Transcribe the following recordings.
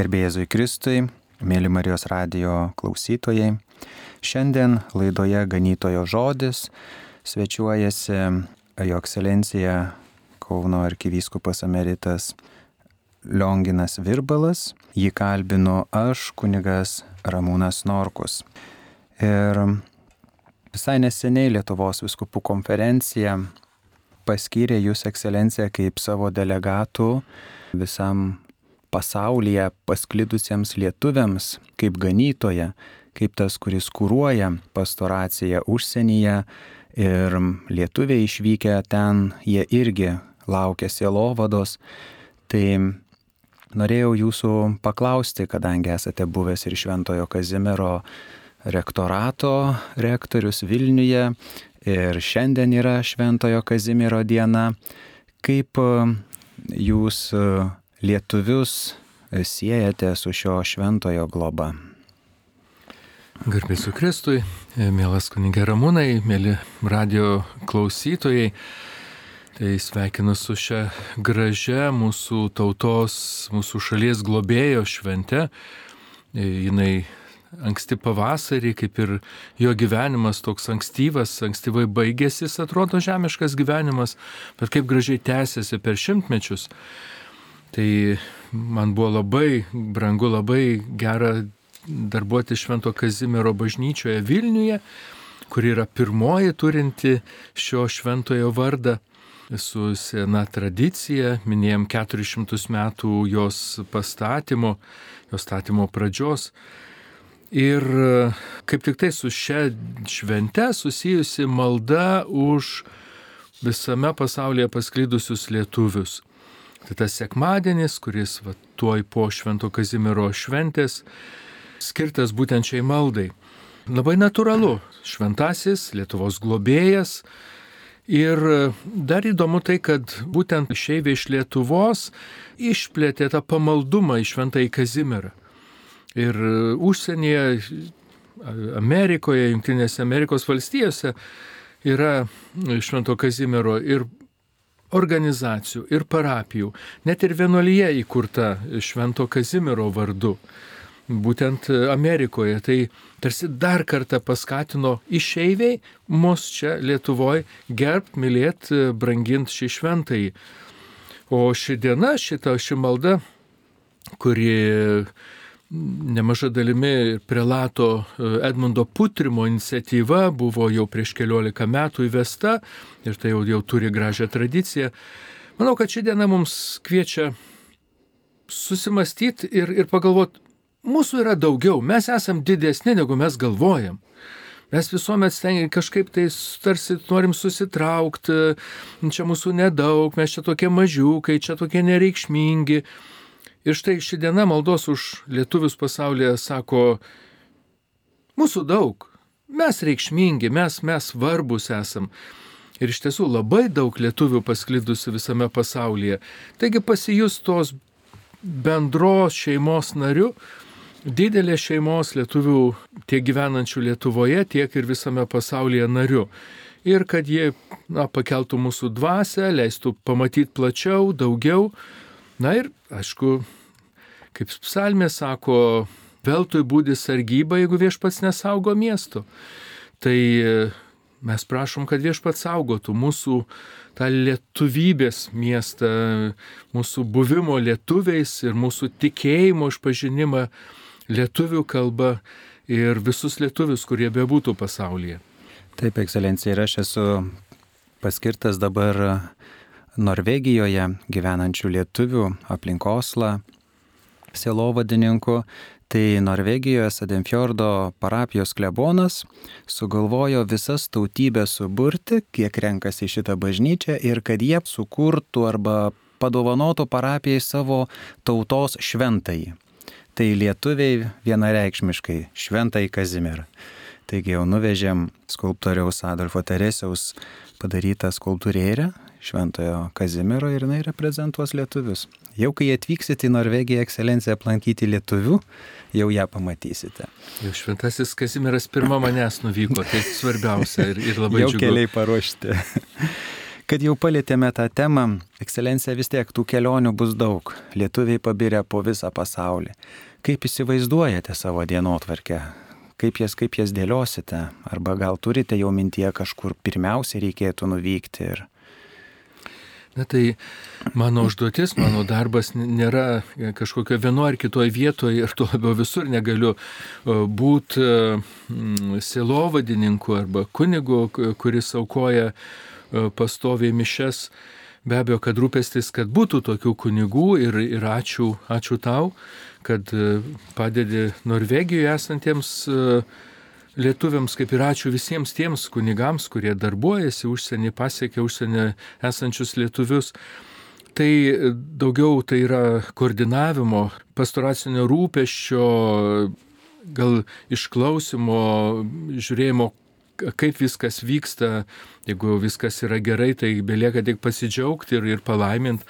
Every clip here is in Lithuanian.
Garbėjėzui Kristui, mėly Marijos radio klausytojai. Šiandien laidoje Ganytojo žodis svečiuojasi Jo ekscelencija Kauno arkivyskupas emeritas Lionginas Virbalas. Jį kalbinu aš, kunigas Ramūnas Norkus. Ir visai neseniai Lietuvos viskupų konferencija paskyrė Jūs ekscelenciją kaip savo delegatų visam pasaulyje pasklidusiems lietuviams kaip ganytoja, kaip tas, kuris kūruoja pastoraciją užsienyje ir lietuviai išvykę ten, jie irgi laukia sielovados. Tai norėjau jūsų paklausti, kadangi esate buvęs ir Šventojo Kazimiero rektorato rektorius Vilniuje ir šiandien yra Šventojo Kazimiero diena, kaip jūs lietuvius siejate su šio šventojo globa? Garbėsiu Kristui, mielas kunigė Ramūnai, mėly radio klausytojai. Tai sveikinu su šia gražia mūsų tautos, mūsų šalies globėjo švente. Jinai anksti pavasarį, kaip ir jo gyvenimas toks ankstyvas, ankstyvai baigėsi, atrodo žemiškas gyvenimas, bet kaip gražiai tęsiasi per šimtmečius. Tai man buvo labai brangu, labai gera darbuoti Švento Kazimiero bažnyčioje Vilniuje, kur yra pirmoji turinti šio šventojo vardą. Su sena tradicija, minėjom 400 metų jos pastatymo, jos statymo pradžios. Ir kaip tik tai su šia švente susijusi malda už visame pasaulyje pasklydusius lietuvius. Tai tas sekmadienis, kuris va, tuoj po Švento Kazimiero šventės, skirtas būtent šiai maldai. Labai natūralu, šventasis, Lietuvos globėjas. Ir dar įdomu tai, kad būtent šeiviai iš Lietuvos išplėtė tą pamaldumą į Šventąjį Kazimierą. Ir užsienyje, Amerikoje, Junktinėse Amerikos valstijose yra Švento Kazimiero ir organizacijų ir parapijų, net ir vienuolyje įkurta Švento Kazimiero vardu, būtent Amerikoje. Tai tarsi dar kartą paskatino išeiviai mus čia Lietuvoje gerbt, mylėt, brangint šį šventąjį. O ši diena, šita ši malda, kuri nemaža dalimi prelato e, Edmundo Putrimo iniciatyva buvo jau prieš keliolika metų įvesta ir tai jau, jau turi gražią tradiciją. Manau, kad ši diena mums kviečia susimastyti ir, ir pagalvoti, mūsų yra daugiau, mes esam didesni negu mes galvojam. Mes visuomet stengiamės kažkaip tai tarsi norim susitraukti, čia mūsų nedaug, mes čia tokie mažiukai, čia tokie nereikšmingi. Ir štai ši diena maldos už lietuvius pasaulyje sako, mūsų daug, mes reikšmingi, mes, mes svarbus esam. Ir iš tiesų labai daug lietuvių pasklidusi visame pasaulyje. Taigi pasijus tos bendros šeimos nariu, didelės šeimos lietuvių tiek gyvenančių Lietuvoje, tiek ir visame pasaulyje nariu. Ir kad jie na, pakeltų mūsų dvasę, leistų pamatyti plačiau, daugiau, Na ir, aišku, kaip psalmė sako, veltui būdi sargyba, jeigu viešpats nesaugo miesto. Tai e, mes prašom, kad viešpats saugotų mūsų tą lietuvybės miestą, mūsų buvimo lietuviais ir mūsų tikėjimo išpažinimą lietuvių kalba ir visus lietuvius, kurie bebūtų pasaulyje. Taip, ekscelencija, ir aš esu paskirtas dabar Norvegijoje gyvenančių lietuvių aplinkosla sielovadininku, tai Norvegijoje Sadenfjordo parapijos klebonas sugalvojo visas tautybės suburti, kiek renkasi šitą bažnyčią ir kad jie sukurtų arba padovanotų parapijai savo tautos šventai. Tai lietuviai vienareikšmiškai šventai Kazimierą. Taigi jau nuvežėm skulptoriaus Adolfo Teresiaus padarytą skulptūrėlę Šventojo Kazimiero ir jinai reprezentuos lietuvius. Jau kai atvyksit į Norvegiją ekscelenciją aplankyti lietuvių, jau ją pamatysite. Jau Šventasis Kazimieras pirmą manęs nuvyko, tai svarbiausia ir, ir labai jau džiugu. keliai paruošti. Kad jau palėtėme tą temą, ekscelencija vis tiek tų kelionių bus daug. Lietuviai pabirė po visą pasaulį. Kaip įsivaizduojate savo dienotvarkę? Kaip jas, kaip jas dėliosite? Arba gal turite jau mintyje kažkur pirmiausia reikėtų nuvykti ir Na tai mano užduotis, mano darbas nėra kažkokio vieno ar kitoje vietoje ir tuo labiau visur negaliu būti silovadininku arba kunigu, kuris aukoja pastoviai mišes. Be abejo, kad rūpestis, kad būtų tokių kunigų ir, ir ačiū, ačiū tau, kad padedi Norvegijoje esantiems uh, lietuviams, kaip ir ačiū visiems tiems kunigams, kurie darbuojasi užsienį, pasiekia užsienį esančius lietuvius. Tai daugiau tai yra koordinavimo, pastoracinio rūpeščio, gal išklausimo, žiūrėjimo, kaip viskas vyksta. Jeigu viskas yra gerai, tai belieka tik pasidžiaugti ir, ir palaiminti.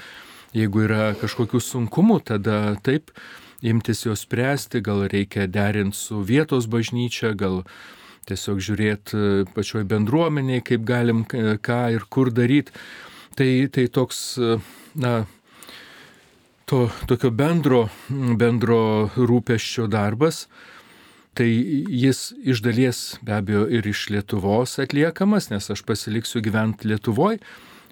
Jeigu yra kažkokių sunkumų, tada taip imtis jos spręsti, gal reikia derinti su vietos bažnyčia, gal tiesiog žiūrėti e, pačioj bendruomeniai, kaip galim ką ir kur daryti. Tai, tai toks, e, na, to tokio bendro, bendro rūpeščio darbas. Tai jis iš dalies be abejo ir iš Lietuvos atliekamas, nes aš pasiliksiu gyventi Lietuvoje,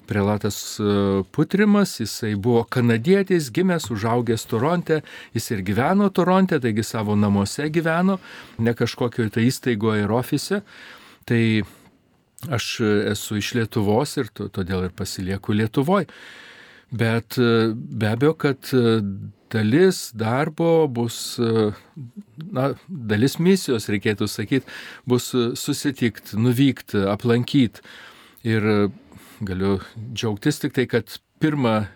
prelatas e, Putrimas, jisai buvo kanadietis, gimęs, užaugęs Toronte, jis ir gyveno Toronte, taigi savo namuose gyveno, ne kažkokioje tai įstaigoje ir ofise. Tai aš esu iš Lietuvos ir todėl ir pasilieku Lietuvoje. Bet e, be abejo, kad e, dalis darbo bus, na, dalis misijos, reikėtų sakyti, bus susitikti, nuvykti, aplankyti. Ir galiu džiaugtis tik tai, kad pirma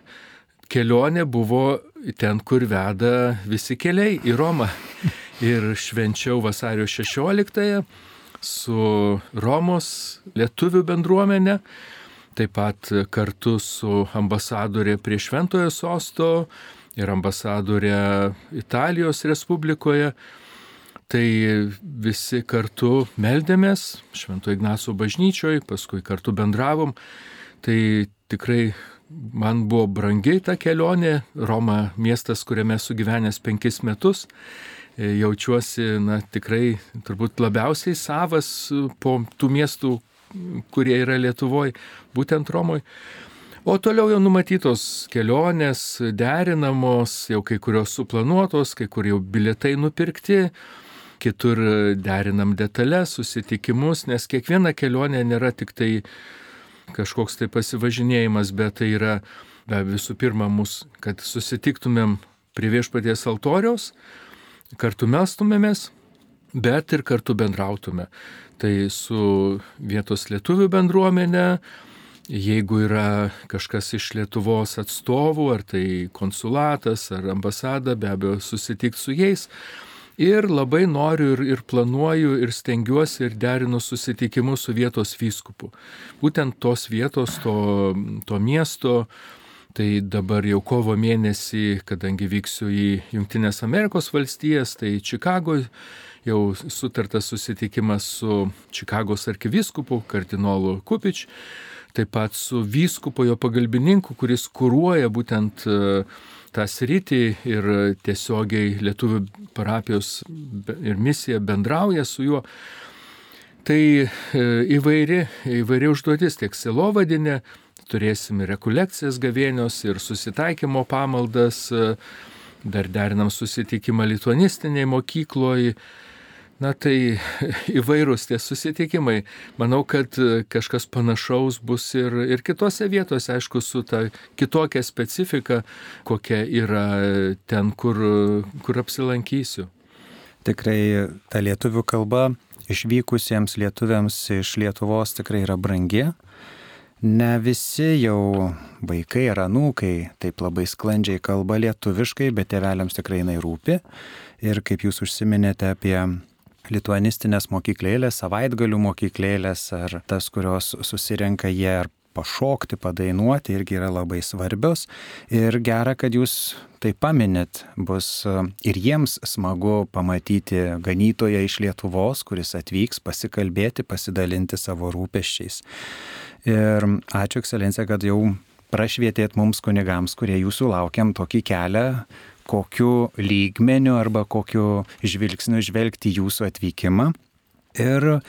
kelionė buvo ten, kur veda visi keliai į Romą. Ir švenčiau vasario 16-ąją su Romos lietuvių bendruomenė, taip pat kartu su ambasadorė prie Šventojo sosto ir ambasadorė Italijos Respublikoje. Tai visi kartu meldėmės Švento Ignaco bažnyčioje, paskui kartu bendravom Tai tikrai man buvo brangiai ta kelionė. Roma miestas, kuriame esu gyvenęs penkis metus. E, jaučiuosi, na, tikrai turbūt labiausiai savas po tų miestų, kurie yra Lietuvoje, būtent Romoje. O toliau jau numatytos kelionės, derinamos, jau kai kurios suplanuotos, kai kur jau bilietai nupirkti, kitur derinam detalės, susitikimus, nes kiekviena kelionė nėra tik tai kažkoks tai pasivažinėjimas, bet tai yra be visų pirma mus, kad susitiktumėm prie viešpaties altoriaus, kartu melstumėmės, bet ir kartu bendrautume. Tai su vietos lietuvių bendruomenė, jeigu yra kažkas iš Lietuvos atstovų, ar tai konsulatas, ar ambasada, be abejo susitikti su jais Ir labai noriu ir, ir planuoju ir stengiuosi ir derinu susitikimus su vietos vyskupu. Būtent tos vietos, to, to miesto. Tai dabar jau kovo mėnesį, kadangi vyksiu į Junktinės Amerikos valstijas, tai Čikagoje jau sutartas susitikimas su Čikagos arkivyskupu, kardinolu Kupič, taip pat su vyskupo jo pagalbininku, kuris kūruoja būtent uh, tą sritį ir tiesiogiai lietuvių parapijos ir misija bendrauja su juo. Tai e, įvairi, įvairi užduotis tiek silovadinė, turėsim ir rekolekcijas gavėnios, ir susitaikymo pamaldas, e, dar derinam susitikimą lituanistiniai mokykloje Na tai įvairūs tie susitikimai. Manau, kad e, kažkas panašaus bus ir, ir kitose vietose, aišku, su ta kitokia specifika, kokia yra ten, kur, kur apsilankysiu. Tikrai ta lietuvių kalba išvykusiems lietuviams iš Lietuvos tikrai yra brangi. Ne visi jau vaikai ar anūkai taip labai sklandžiai kalba lietuviškai, bet tėveliams tikrai jinai rūpi. Ir kaip jūs užsiminėte apie lituanistinės mokyklėlės, savaitgalių mokyklėlės ar tas, kurios susirenka jie ar pašokti, padainuoti irgi yra labai svarbios. Ir gera, kad jūs tai paminėt, bus e, ir jiems smagu pamatyti ganytoją iš Lietuvos, kuris atvyks pasikalbėti, pasidalinti savo rūpeščiais. Ir ačiū, ekscelencija, kad jau prašvietėt mums kunigams, kurie jūsų laukiam tokį kelią, kokiu lygmeniu arba kokiu žvilgsniu žvelgti jūsų atvykimą. Ir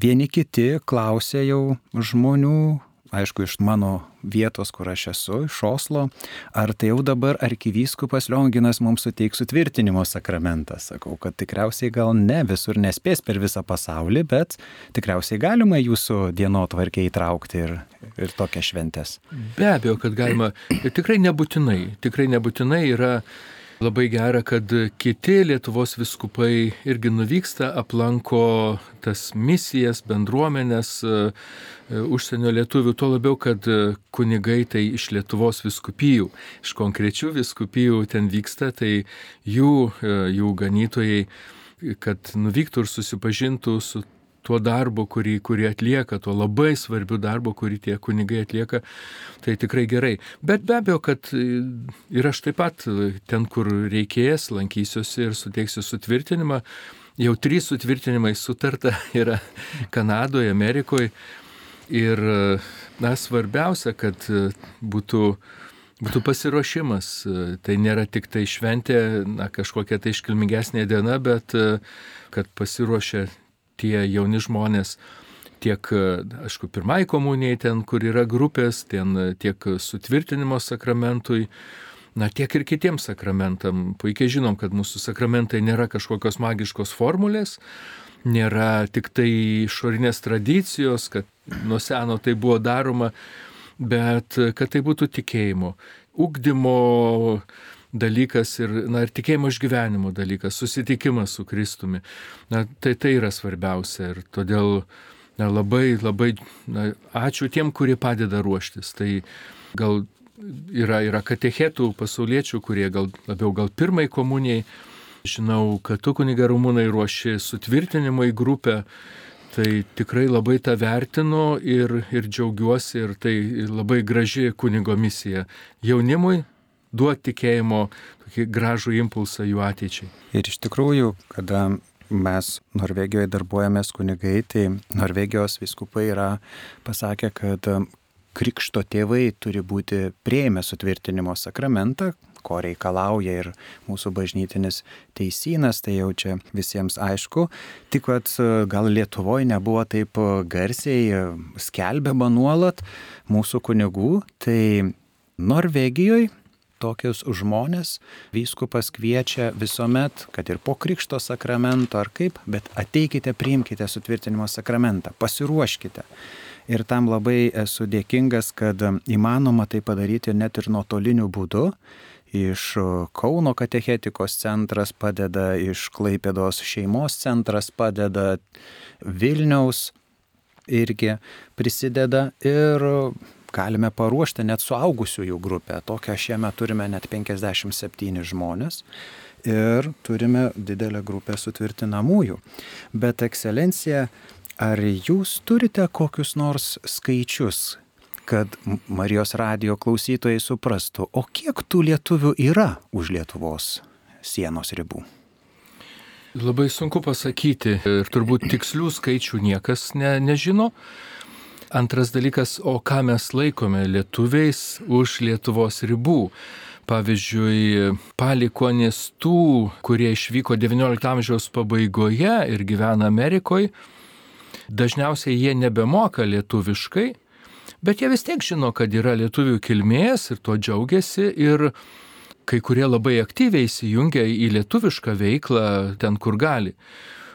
vieni kiti klausė jau žmonių, aišku, iš mano vietos, kur aš esu, iš Oslo, ar tai jau dabar arkivyskupas Lionginas mums suteiks sutvirtinimo sakramentą. Sakau, kad tikriausiai gal ne visur nespės per visą pasaulį, bet tikriausiai galima jūsų dienotvarkį įtraukti ir, ir tokias šventes. Be abejo, kad galima. Ir tikrai nebūtinai. Tikrai nebūtinai yra Labai gera, kad kiti Lietuvos viskupai irgi nuvyksta, aplanko tas misijas, bendruomenės e, e, užsienio lietuvių, tuo labiau, kad kunigai tai iš Lietuvos viskupijų, iš konkrečių viskupijų ten vyksta, tai jų, e, jų ganytojai kad nuvyktų ir susipažintų su tuo darbu, kurį, kurį atlieka, tuo labai svarbiu darbu, kurį tie kunigai atlieka, tai tikrai gerai. Bet be abejo, kad ir aš taip pat ten, kur reikės, lankysiuosi ir suteiksiu sutvirtinimą. Jau trys sutvirtinimai sutarta yra Kanadoje, Amerikoje. Ir, na, svarbiausia, kad būtų būtų pasiruošimas. Tai nėra tik tai šventė, na, kažkokia tai iškilmingesnė diena, bet kad pasiruošia tie jauni žmonės tiek, aišku, pirmai komunijai ten, kur yra grupės, ten tiek sutvirtinimo sakramentui, na tiek ir kitiems sakramentam. Puikiai žinom, kad mūsų sakramentai nėra kažkokios magiškos formulės, nėra tik tai išorinės tradicijos, kad nuo seno tai buvo daroma, bet kad tai būtų tikėjimo, ugdymo dalykas ir, na, ir tikėjimo išgyvenimo dalykas, susitikimas su Kristumi. Na, tai tai yra svarbiausia ir todėl na, labai, labai na, ačiū tiem, kurie padeda ruoštis. Tai gal yra, yra katechetų pasauliečių, kurie gal labiau gal pirmai komunijai. Žinau, kad tu kuniga rumūnai ruoši sutvirtinimo į grupę. Tai tikrai labai tą vertinu ir, ir džiaugiuosi ir tai labai graži kunigo misija. Jaunimui duoti tikėjimo tokį gražų impulsą jų ateičiai. Ir iš tikrųjų, kada mes Norvegijoje darbuojamės kunigai, tai Norvegijos viskupai yra pasakę, kad krikšto tėvai turi būti prieimę sutvirtinimo sakramentą, ko reikalauja ir mūsų bažnytinis teisynas, tai jau čia visiems aišku. Tik kad gal Lietuvoje nebuvo taip garsiai skelbiama nuolat mūsų kunigų, tai Norvegijoje tokius žmonės vyskupas kviečia visuomet, kad ir po krikšto sakramento ar kaip, bet ateikite, priimkite sutvirtinimo sakramentą, pasiruoškite. Ir tam labai esu dėkingas, kad įmanoma tai padaryti net ir nuotoliniu būdu. Iš Kauno katechetikos centras padeda, iš Klaipėdos šeimos centras padeda, Vilniaus irgi prisideda ir galime paruošti net suaugusiųjų grupę. Tokią šiemet turime net 57 žmonės ir turime didelę grupę sutvirtinamųjų. Bet ekscelencija, ar jūs turite kokius nors skaičius, kad Marijos radio klausytojai suprastų, o kiek tų lietuvių yra už Lietuvos sienos ribų? Labai sunku pasakyti ir turbūt tikslių skaičių niekas ne, nežino. Antras dalykas, o ką mes laikome lietuviais už Lietuvos ribų. Pavyzdžiui, palikonės tų, kurie išvyko XIX amžiaus pabaigoje ir gyvena Amerikoje, dažniausiai jie nebemoka lietuviškai, bet jie vis tiek žino, kad yra lietuvių kilmės ir tuo džiaugiasi ir kai kurie labai aktyviai įsijungia į lietuvišką veiklą ten, kur gali.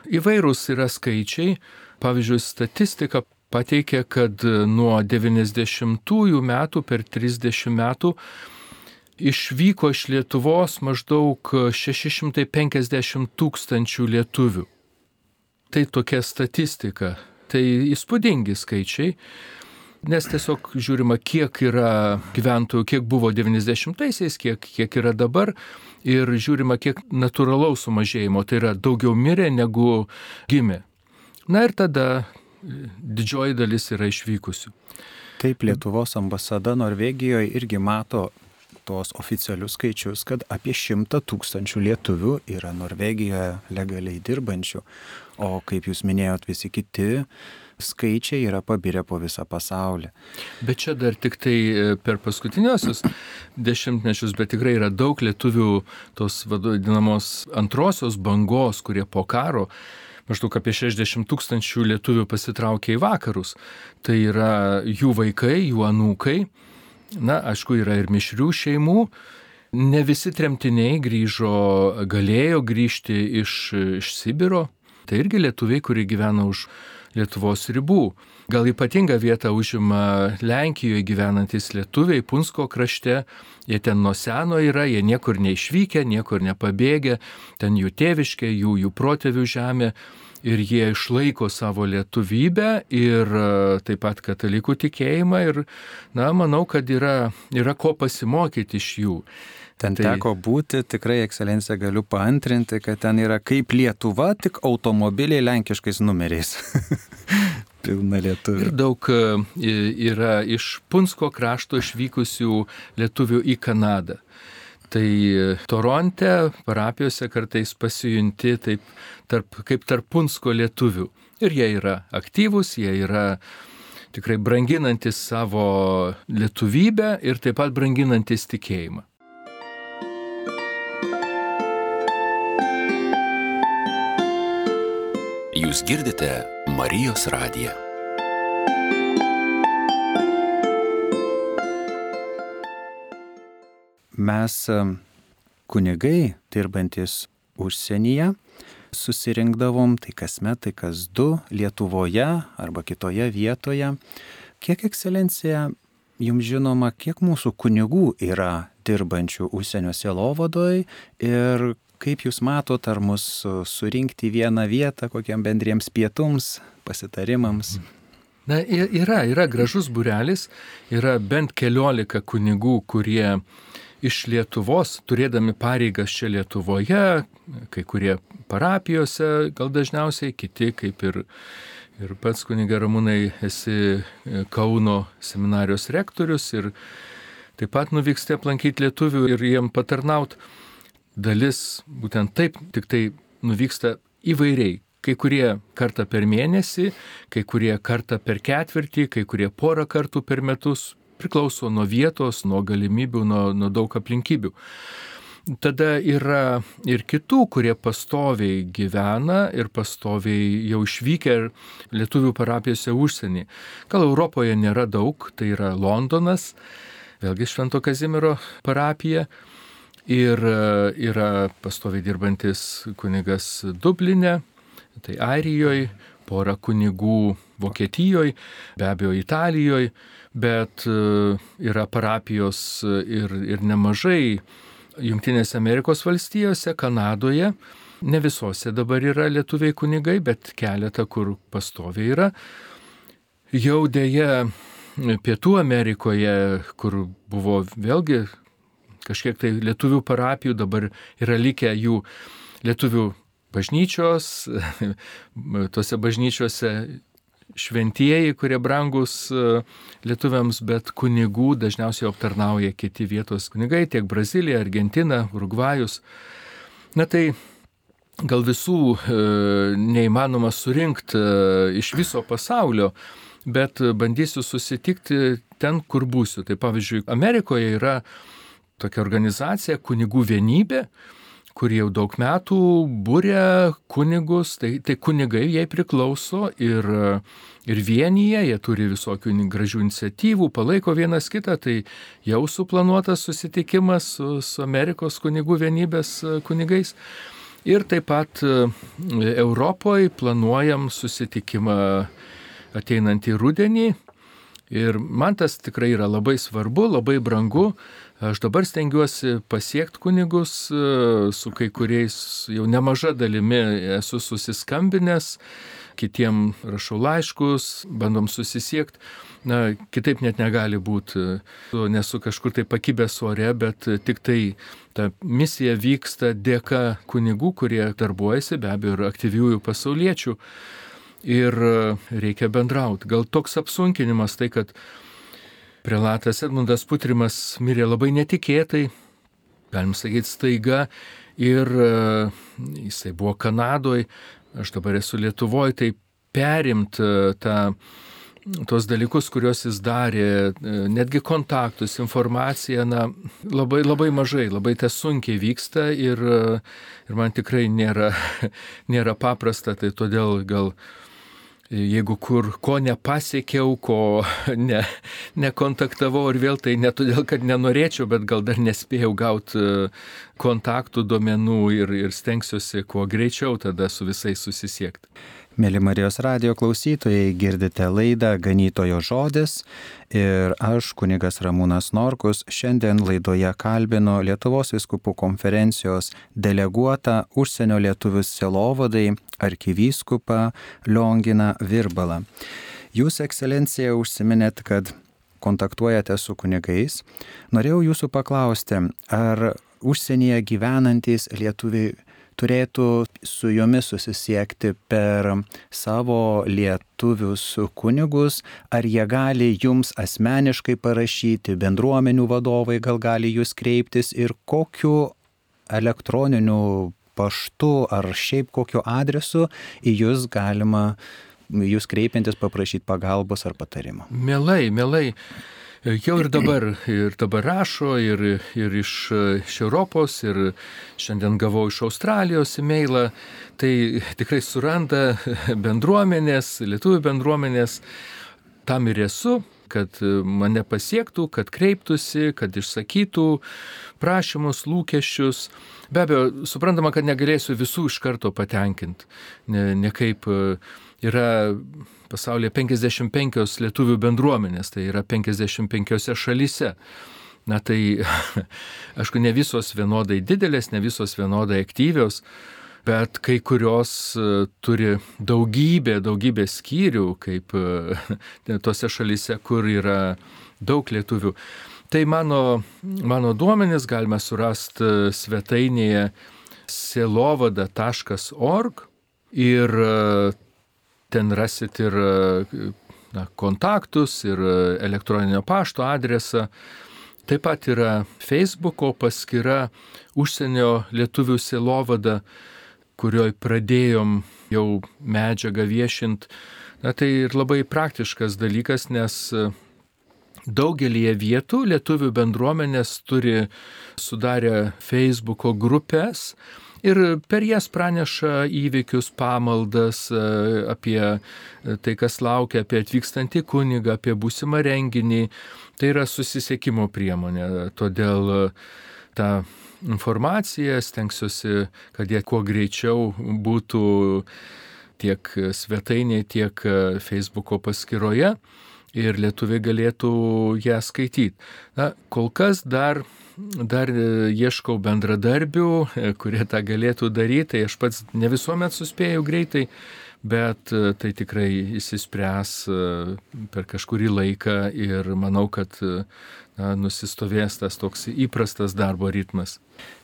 Įvairūs yra skaičiai, pavyzdžiui, statistika pateikė, kad nuo 90-ųjų metų per 30 metų išvyko iš Lietuvos maždaug 650 tūkstančių lietuvių. Tai tokia statistika, tai įspūdingi skaičiai, nes tiesiog žiūrima, kiek yra gyventojų, kiek buvo 90-aisiais, kiek, kiek yra dabar ir žiūrima, kiek natūralaus sumažėjimo, tai yra daugiau mirė negu gimė. Na ir tada didžioji dalis yra išvykusių. Taip, Lietuvos ambasada Norvegijoje irgi mato tos oficialius skaičius, kad apie šimtą tūkstančių lietuvių yra Norvegijoje legaliai dirbančių. O kaip jūs minėjot, visi kiti skaičiai yra pabirę po visą pasaulį. Bet čia dar tik tai e, per paskutiniosius dešimtmečius, bet tikrai yra daug lietuvių tos vadinamos antrosios bangos, kurie po karo maždaug apie 60 tūkstančių lietuvių pasitraukė į vakarus. Tai yra jų vaikai, jų anūkai. Na, aišku, yra ir mišrių šeimų. Ne visi tremtiniai grįžo, galėjo grįžti iš, iš Sibiro. Tai irgi lietuviai, kurie gyvena už Lietuvos ribų. Gal ypatingą vietą užima Lenkijoje gyvenantis lietuviai Punsko krašte. Jie ten nuo seno yra, jie niekur neišvykę, niekur nepabėgę, ten jų tėviškė, jų, jų protėvių žemė. Ir jie išlaiko savo lietuvybę ir e, taip pat katalikų tikėjimą ir, na, manau, kad yra, yra ko pasimokyti iš jų. Ten tai... teko būti, tikrai, ekscelencija, galiu paantrinti, kad ten yra kaip Lietuva, tik automobiliai lenkiškais numeriais. Pilna lietuvių. Ir daug e, yra iš Punsko krašto išvykusių lietuvių į Kanadą. Tai e, Toronte parapijose kartais pasijunti taip, tarp, kaip tarp Punsko lietuvių. Ir jie yra aktyvūs, jie yra tikrai branginantis savo lietuvybę ir taip pat branginantis tikėjimą. Jūs girdite Marijos radiją. Mes kunigai, dirbantis užsienyje, susirinkdavom tai kasmet, tai kas du Lietuvoje arba kitoje vietoje. Kiek ekscelencija jums žinoma, kiek mūsų kunigų yra dirbančių užsienio sielovadoj ir Kaip Jūs matot, ar mus surinkti vieną vietą kokiam bendriems pietums, pasitarimams? Na, yra, yra gražus burelis, yra bent keliolika kunigų, kurie iš Lietuvos, turėdami pareigas čia Lietuvoje, kai kurie parapijose, gal dažniausiai, kiti kaip ir, ir pats kuniga Ramūnai esi e, Kauno seminarijos rektorius ir taip pat nuvyksti aplankyti lietuvių ir jiem patarnauti dalis būtent taip tik tai nuvyksta įvairiai. Kai kurie kartą per mėnesį, kai kurie kartą per ketvirtį, kai kurie porą kartų per metus, priklauso nuo vietos, nuo galimybių, nuo, nuo daug aplinkybių. Tada yra ir kitų, kurie pastoviai gyvena ir pastoviai jau išvykę lietuvių parapijose užsienį. Gal Europoje nėra daug, tai yra Londonas, vėlgi Švento Kazimiero parapija, Ir e, yra pastoviai dirbantis kunigas Dublinė, tai Airijoje, pora kunigų Vokietijoje, be abejo Italijoje, bet e, yra parapijos ir, ir nemažai Junktinėse Amerikos valstijose, Kanadoje. Ne visose dabar yra lietuviai kunigai, bet keletą, kur pastoviai yra. Jau dėja Pietų Amerikoje, kur buvo vėlgi kažkiek tai lietuvių parapijų, dabar yra likę jų lietuvių bažnyčios, tose bažnyčiose šventieji, kurie brangus e, lietuviams, bet kunigų dažniausiai aptarnauja kiti vietos kunigai, tiek Brazilija, Argentina, Urugvajus. Na tai gal visų e, neįmanoma surinkti e, iš viso pasaulio, bet bandysiu susitikti ten, kur būsiu. Tai pavyzdžiui, Amerikoje yra tokia organizacija Kunigų vienybė kuri jau daug metų būrė kunigus, tai, tai kunigai jai priklauso ir, ir vienyje, jie turi visokių gražių iniciatyvų, palaiko vienas kitą, tai jau suplanuotas susitikimas su, su Amerikos kunigų vienybės kunigais. Ir taip pat e, Europoje planuojam susitikimą ateinantį rudenį. Ir man tas tikrai yra labai svarbu, labai brangu, Aš dabar stengiuosi pasiekti kunigus, e, su kai kuriais jau nemaža dalimi esu susiskambinęs, kitiem rašau laiškus, bandom susisiekti. Na, kitaip net negali būti. Nesu kažkur tai pakibęs ore, bet tik tai ta misija vyksta dėka kunigų, kurie darbuojasi, be abejo, ir aktyviųjų pasauliečių. Ir reikia bendrauti. Gal toks apsunkinimas tai, kad Prelatas Edmundas Putrimas mirė labai netikėtai, galim sakyti, staiga ir e, jisai buvo Kanadoje, aš dabar esu Lietuvoje, tai perimt e, tą tos dalykus, kuriuos jis darė, e, netgi kontaktus, informaciją, na, labai, labai mažai, labai tas sunkiai vyksta ir, ir man tikrai nėra, nėra paprasta, tai todėl gal jeigu kur ko nepasiekiau, ko ne, nekontaktavau ir vėl tai ne todėl, kad nenorėčiau, bet gal dar nespėjau gauti e, kontaktų duomenų ir, ir stengsiuosi kuo greičiau tada su visais susisiekti. Mėly Marijos radio klausytojai, girdite laidą Ganytojo žodis ir aš, kunigas Ramūnas Norkus, šiandien laidoje kalbinu Lietuvos viskupų konferencijos deleguotą užsienio lietuvių selovadai arkivyskupą Lionginą Virbalą. Jūs, ekscelencija, užsiminėt, kad kontaktuojate su kunigais. Norėjau jūsų paklausti, ar užsienyje gyvenantys lietuviai turėtų su jomis susisiekti per savo lietuvius kunigus, ar jie gali jums asmeniškai parašyti, bendruomenių vadovai gal gali jūs kreiptis ir kokiu elektroniniu paštu ar šiaip kokiu adresu į jūs galima jūs kreipiantis paprašyti pagalbos ar patarimo. Mielai, mielai jau ir dabar, ir dabar rašo, ir, ir iš, iš Europos, ir šiandien gavau iš Australijos e-mailą, tai tikrai suranda bendruomenės, lietuvių bendruomenės, tam ir esu, kad mane pasiektų, kad kreiptųsi, kad išsakytų prašymus, lūkesčius. Be abejo, suprantama, kad negalėsiu visų iš karto patenkinti. Ne, ne kaip yra pasaulyje 55 lietuvių bendruomenės, tai yra 55 šalyse. Na tai, aišku, ne visos vienodai didelės, ne visos vienodai aktyvios, bet kai kurios e, turi daugybę, daugybę skyrių, kaip e, tose šalyse, kur yra daug lietuvių. Tai mano, mano duomenis galime surasti e, svetainėje selovada.org ir ten rasit ir na, kontaktus, ir elektroninio pašto adresą. Taip pat yra Facebooko paskyra užsienio lietuvių silovada, kurioj pradėjom jau medžiagą viešint. Na tai ir labai praktiškas dalykas, nes daugelį vietų lietuvių bendruomenės turi sudarę Facebooko grupės, ir per jas praneša įvykius, pamaldas, e, apie e, tai, kas laukia, apie atvykstantį kunigą, apie būsimą renginį. Tai yra susisiekimo priemonė. Todėl e, tą informaciją stengsiuosi, kad jie kuo greičiau būtų tiek svetainėje, tiek Facebooko paskyroje ir lietuviai galėtų ją skaityti. Na, kol kas dar dar e, ieškau bendradarbių, e, kurie tą galėtų daryti, tai aš pats ne visuomet suspėjau greitai, bet e, tai tikrai įsispręs per kažkurį laiką ir manau, kad na, nusistovės tas toks įprastas darbo ritmas.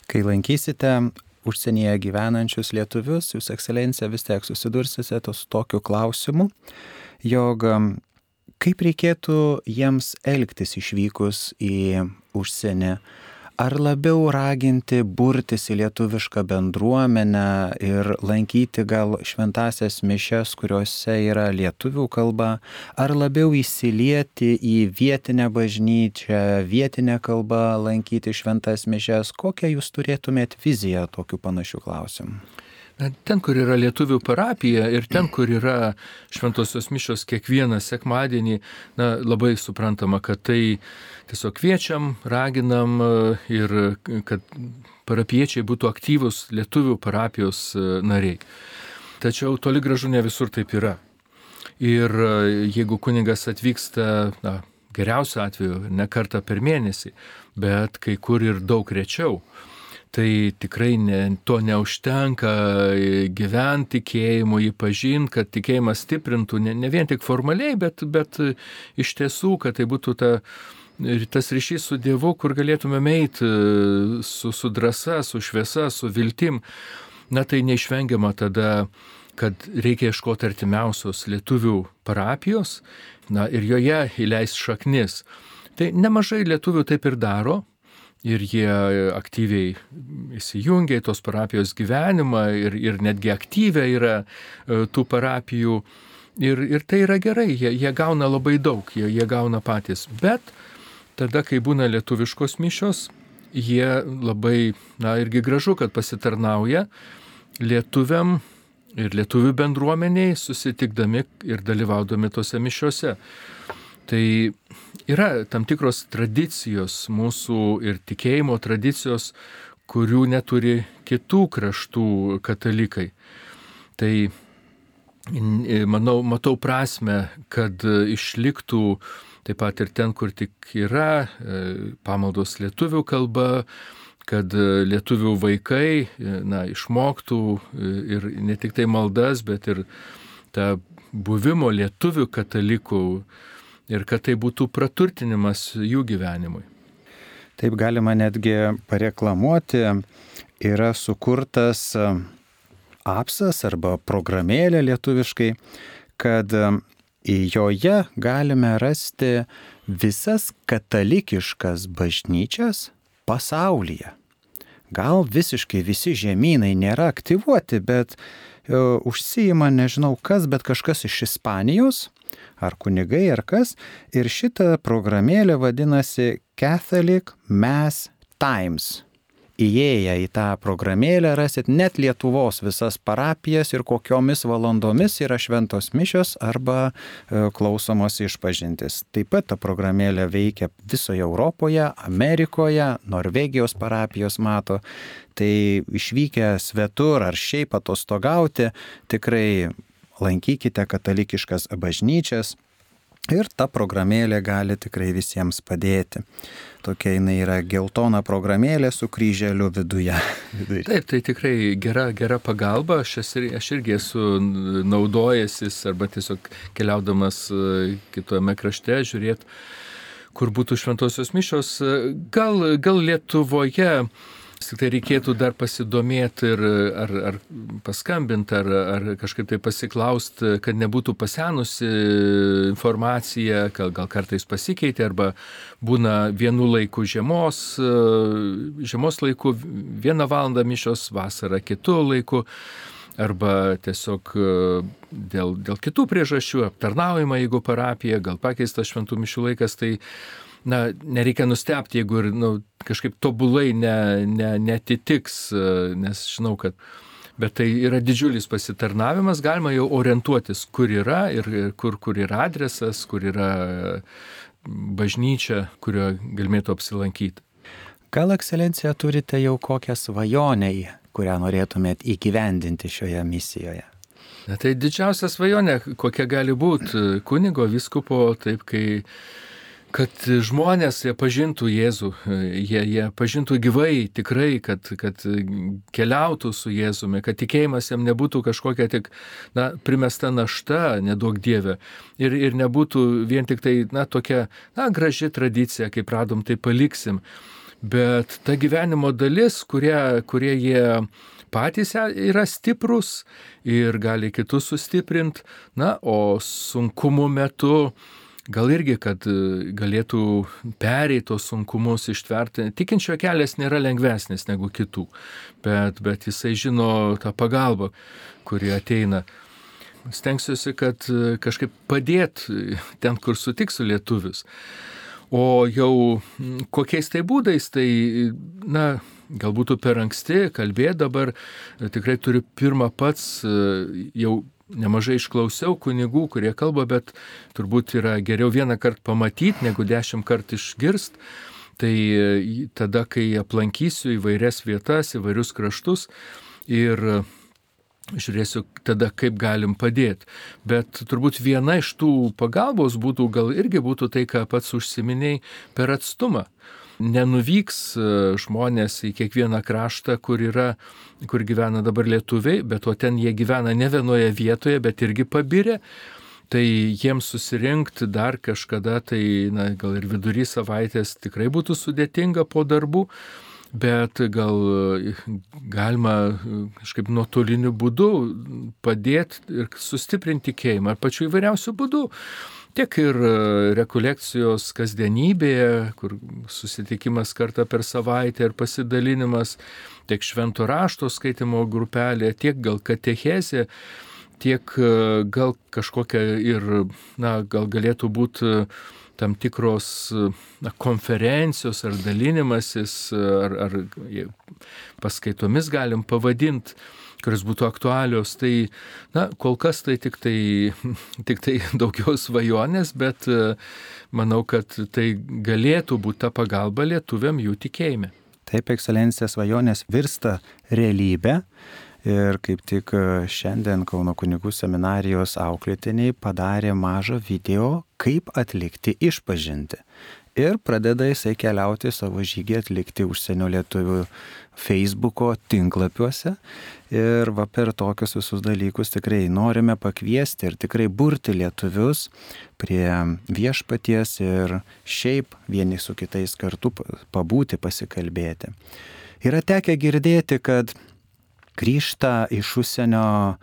Kai lankysite užsienyje gyvenančius lietuvius, jūs ekscelencija vis tiek susidursite su tokiu klausimu, jog kaip reikėtų jiems elgtis išvykus į užsienį, ar labiau raginti burtis į lietuvišką bendruomenę ir lankyti gal šventasias mišes, kuriuose yra lietuvių kalba, ar labiau įsilieti į vietinę bažnyčią, vietinę kalbą lankyti šventas mišes, kokią jūs turėtumėt viziją tokiu panašiu klausimu? Ten, kur yra lietuvių parapija ir ten, kur yra šventosios mišos kiekvieną sekmadienį, na, labai suprantama, kad tai tiesiog kviečiam, raginam e, ir kad parapiečiai būtų aktyvus lietuvių parapijos e, nariai. Tačiau toli gražu ne visur taip yra. Ir e, jeigu kuningas atvyksta, na, geriausiu atveju, ne kartą per mėnesį, bet kai kur ir daug rečiau, tai tikrai ne, to neužtenka gyventi tikėjimu, jį pažinti, kad tikėjimas stiprintų ne, ne vien tik formaliai, bet, bet iš tiesų, kad tai būtų ta tas ryšys su Dievu, kur galėtume eiti su, su drąsa, su šviesa, su viltim, na tai neišvengiama tada, kad reikia ieškoti artimiausios lietuvių parapijos, na ir joje įleisti šaknis. Tai nemažai lietuvių taip ir daro. Ir jie aktyviai įsijungia į tos parapijos gyvenimą ir, ir netgi aktyvę yra e, tų parapijų. Ir, ir tai yra gerai, jie, jie gauna labai daug, jie, jie gauna patys. Bet tada, kai būna lietuviškos mišios, jie labai, na irgi gražu, kad pasitarnauja lietuviam ir lietuvių bendruomeniai susitikdami ir dalyvaudami tose mišiuose. Tai yra tam tikros tradicijos mūsų ir tikėjimo tradicijos, kurių neturi kitų kraštų katalikai. Tai manau, matau prasme, kad išliktų taip pat ir ten, kur tik yra e, pamaldos lietuvių kalba, kad e, lietuvių vaikai na, išmoktų e, ir ne tik tai maldas, bet ir tą buvimo lietuvių katalikų ir kad tai būtų praturtinimas jų gyvenimui. Taip galima netgi pareklamuoti, yra sukurtas apsas arba programėlė lietuviškai, kad joje galime rasti visas katalikiškas bažnyčias pasaulyje. Gal visiškai visi žemynai nėra aktyvuoti, bet uh, užsijima nežinau kas, bet kažkas iš Ispanijos, ar kunigai, ar kas, ir šita programėlė vadinasi Catholic Mass Times įėję į tą programėlę rasit net Lietuvos visas parapijas ir kokiomis valandomis yra šventos mišios arba e, klausomos išpažintis. Taip pat ta programėlė veikia visoje Europoje, Amerikoje, Norvegijos parapijos mato. Tai išvykę svetur ar šiaip atostogauti, tikrai lankykite katalikiškas bažnyčias ir ta programėlė gali tikrai visiems padėti tokia jinai yra geltona programėlė su kryželiu viduje. Taip, tai tikrai gera, gera pagalba, aš, esi, aš irgi esu naudojęsis arba tiesiog keliaudamas e, kitame krašte žiūrėti, kur būtų šventosios mišos. Gal, gal Lietuvoje tai reikėtų dar pasidomėti ir ar, ar paskambinti, ar, ar kažkaip tai pasiklausti, kad nebūtų pasenusi informacija, gal, gal kartais pasikeitė, arba būna vienu laiku žiemos, žiemos laiku vieną valandą mišos, vasarą kitų laikų arba tiesiog dėl, dėl kitų priežasčių aptarnaujama, jeigu parapija, gal pakeistas šventų mišių laikas, tai na, nereikia nustebti, jeigu ir nu, kažkaip tobulai ne, ne, netitiks, e, nes žinau, kad Bet tai yra didžiulis pasitarnavimas, galima jau orientuotis, kur yra ir kur, kur yra adresas, kur yra bažnyčia, kurio galėtų apsilankyti. Gal, ekscelencija, turite jau kokią svajonę, kurią norėtumėt įgyvendinti šioje misijoje? Na, tai didžiausia svajonė, kokia gali būti kunigo, viskupo, taip kai kad žmonės jie pažintų Jėzų, jie, jie pažintų gyvai, tikrai, kad, kad keliautų su Jėzumi, kad tikėjimas jam nebūtų kažkokia tik na, primesta našta, nedaug dievė. Ir, ir nebūtų vien tik tai na, tokia na, graži tradicija, kaip radom, tai paliksim. Bet ta gyvenimo dalis, kurie, kurie jie patys yra stiprus ir gali kitus sustiprinti, na, o sunkumų metu gal irgi, kad e, galėtų pereiti tos sunkumus, ištverti. Tikinčio kelias nėra lengvesnis negu kitų, bet, bet jisai žino tą pagalbą, kuri ateina. Stengsiuosi, kad e, kažkaip padėt ten, kur sutiksiu lietuvius. O jau kokiais tai būdais, tai, na, galbūt per anksti kalbėti dabar, tikrai turiu pirmą pats e, jau nemažai išklausiau kunigų, kurie kalba, bet turbūt yra geriau vieną kartą pamatyti, negu dešimt kartų išgirst. Tai e, tada, kai aplankysiu įvairias vietas, įvairius kraštus ir žiūrėsiu tada, kaip galim padėti. Bet turbūt viena iš tų pagalbos būtų, gal irgi būtų tai, ką pats užsiminiai per atstumą nenuvyks e, žmonės į kiekvieną kraštą, kur, yra, kur gyvena dabar lietuviai, bet o ten jie gyvena ne vienoje vietoje, bet irgi pabirė. Tai jiems susirinkti dar kažkada, tai na, gal ir vidury savaitės tikrai būtų sudėtinga po darbų, bet gal galima kažkaip nuotoliniu būdu padėti ir sustiprinti tikėjimą, ar pačiu įvairiausiu būdu. Tiek ir e, rekolekcijos kasdienybėje, kur susitikimas kartą per savaitę ir pasidalinimas, tiek švento rašto skaitimo grupelė, tiek gal katechezė, tiek e, gal kažkokia ir, na, gal galėtų būti tam tikros na, konferencijos ar dalinimasis, ar, ar paskaitomis galim pavadinti kurios būtų aktualios. Tai, na, kol kas tai tik tai, tik tai daugiau svajonės, bet e, manau, kad tai galėtų būti ta pagalba lietuviam jų tikėjime. Taip, ekscelencija svajonės virsta realybė. Ir kaip tik e, šiandien Kauno kunigų seminarijos auklėtiniai padarė mažą video, kaip atlikti išpažinti ir pradeda jisai keliauti savo žygį atlikti užsienio lietuvių Facebooko tinklapiuose. Ir va per tokius visus dalykus tikrai norime pakviesti ir tikrai burti lietuvius prie viešpaties ir šiaip vieni su kitais kartu pabūti, pasikalbėti. Yra tekę girdėti, kad grįžta iš užsienio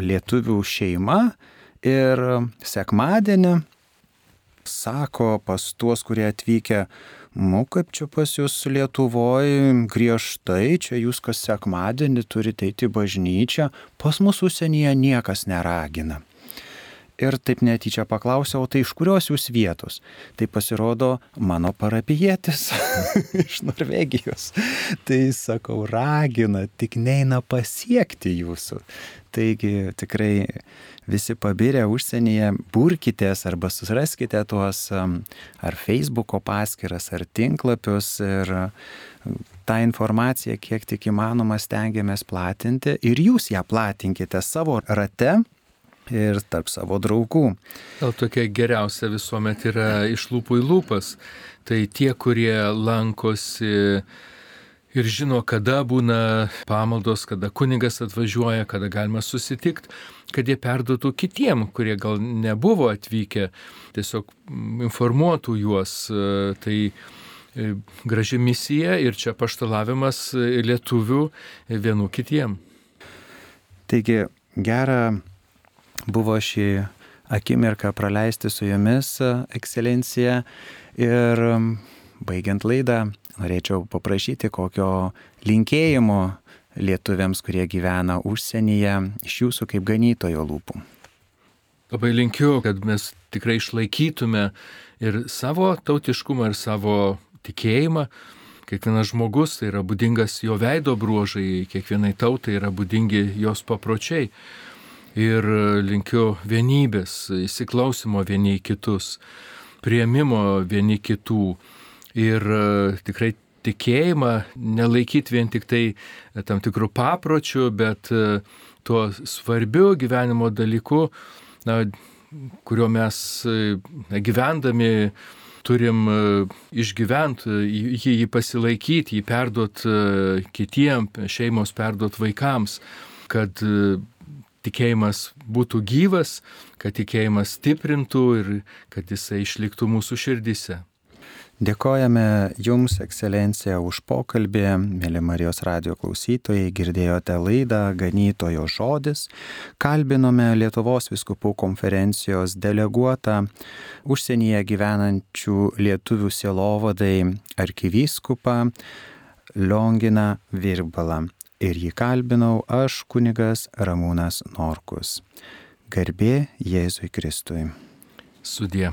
lietuvių šeima ir sekmadienį sako pas tuos, kurie atvykę, nu kaip čia pas jūs Lietuvoje griežtai, čia jūs kas sekmadienį turite eiti į bažnyčią, pas mus užsienyje niekas neragina. Ir taip netyčia paklausiau, tai iš kurios jūs vietos? Tai pasirodo mano parapietis iš Norvegijos. Tai sakau, ragina, tik neina pasiekti jūsų. Taigi tikrai visi pabirę užsienyje, burkitės arba susiraskite tuos ar Facebook'o paskiras, ar tinklapius ir tą informaciją, kiek tik įmanoma, stengiamės platinti ir jūs ją platinkite savo rate ir tarp savo draugų. Gal tokia geriausia visuomet yra iš lūpų į lūpas. Tai tie, kurie lankosi ir žino, kada būna pamaldos, kada kunigas atvažiuoja, kada galima susitikti, kad jie perduotų kitiem, kurie gal nebuvo atvykę, tiesiog informuotų juos. Tai e, graži misija ir čia paštalavimas lietuvių vienų kitiem. Taigi gera buvo šį akimirką praleisti su jumis, ekscelencija. Ir baigiant laidą, norėčiau paprašyti kokio linkėjimo lietuviams, kurie gyvena užsienyje, iš jūsų kaip ganytojo lūpų. Labai linkiu, kad mes tikrai išlaikytume ir savo tautiškumą, ir savo tikėjimą. Kiekvienas žmogus tai yra būdingas jo veido bruožai, kiekvienai tautai yra būdingi jos papročiai. Ir linkiu vienybės, įsiklausimo vieni į kitus, prieimimo vieni kitų ir e, tikrai tikėjimą nelaikyti vien tik tai e, tam tikrų papročių, bet e, tuo svarbiu gyvenimo dalyku, na, kurio mes na, gyvendami turim išgyventi, jį, jį pasilaikyti, jį perduot kitiem, šeimos perduot vaikams, kad tikėjimas būtų gyvas, kad tikėjimas stiprintų ir kad jisai išliktų mūsų širdise. Dėkojame Jums, ekscelencija, už pokalbį. Mėly Marijos radio klausytojai, girdėjote laidą Ganytojo žodis. Kalbinome Lietuvos viskupų konferencijos deleguotą užsienyje gyvenančių lietuvių sielovadai arkivyskupą Lionginą Virbalą. Ir jį kalbinau aš, kunigas Ramūnas Norkus. Garbė Jėzui Kristui. Sudie.